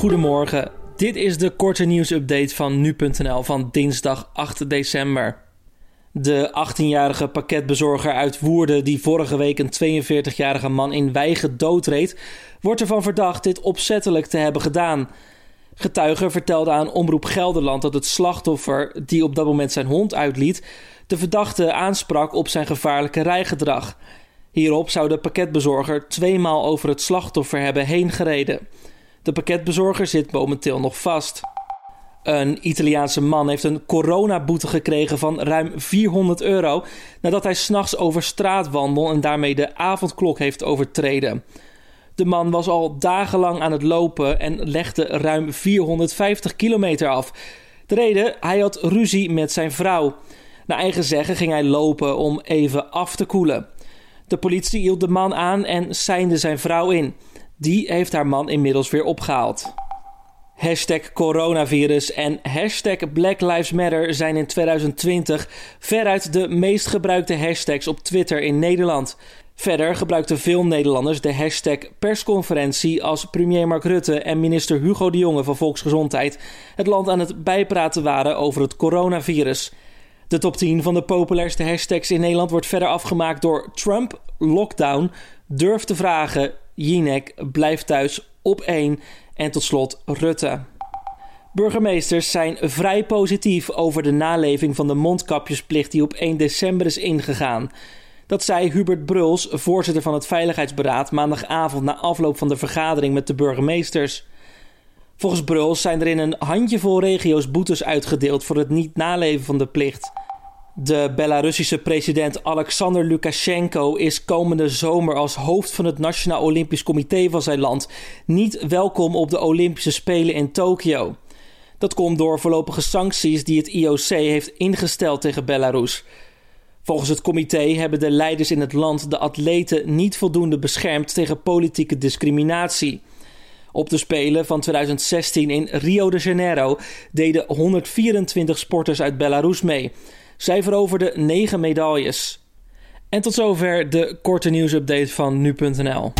Goedemorgen, dit is de korte nieuwsupdate van nu.nl van dinsdag 8 december. De 18-jarige pakketbezorger uit Woerden, die vorige week een 42-jarige man in Wijgen doodreed, wordt ervan verdacht dit opzettelijk te hebben gedaan. Getuigen vertelden aan Omroep Gelderland dat het slachtoffer, die op dat moment zijn hond uitliet, de verdachte aansprak op zijn gevaarlijke rijgedrag. Hierop zou de pakketbezorger tweemaal over het slachtoffer hebben heen gereden. De pakketbezorger zit momenteel nog vast. Een Italiaanse man heeft een coronaboete gekregen van ruim 400 euro nadat hij s'nachts over straat wandelde en daarmee de avondklok heeft overtreden. De man was al dagenlang aan het lopen en legde ruim 450 kilometer af. De reden, hij had ruzie met zijn vrouw. Naar eigen zeggen ging hij lopen om even af te koelen. De politie hield de man aan en seinde zijn vrouw in. Die heeft haar man inmiddels weer opgehaald. Hashtag coronavirus en hashtag Black Lives Matter zijn in 2020 veruit de meest gebruikte hashtags op Twitter in Nederland. Verder gebruikten veel Nederlanders de hashtag persconferentie als premier Mark Rutte en minister Hugo de Jonge van Volksgezondheid het land aan het bijpraten waren over het coronavirus. De top 10 van de populairste hashtags in Nederland wordt verder afgemaakt door Trump, lockdown, durf te vragen, Jinek, blijf thuis, op 1 en tot slot Rutte. Burgemeesters zijn vrij positief over de naleving van de mondkapjesplicht die op 1 december is ingegaan. Dat zei Hubert Bruls, voorzitter van het Veiligheidsberaad, maandagavond na afloop van de vergadering met de burgemeesters. Volgens Bruls zijn er in een handjevol regio's boetes uitgedeeld voor het niet naleven van de plicht. De Belarussische president Alexander Lukashenko is komende zomer als hoofd van het Nationaal Olympisch Comité van zijn land niet welkom op de Olympische Spelen in Tokio. Dat komt door voorlopige sancties die het IOC heeft ingesteld tegen Belarus. Volgens het comité hebben de leiders in het land de atleten niet voldoende beschermd tegen politieke discriminatie. Op de Spelen van 2016 in Rio de Janeiro deden 124 sporters uit Belarus mee. Zij veroverde 9 medailles. En tot zover de korte nieuwsupdate van nu.nl.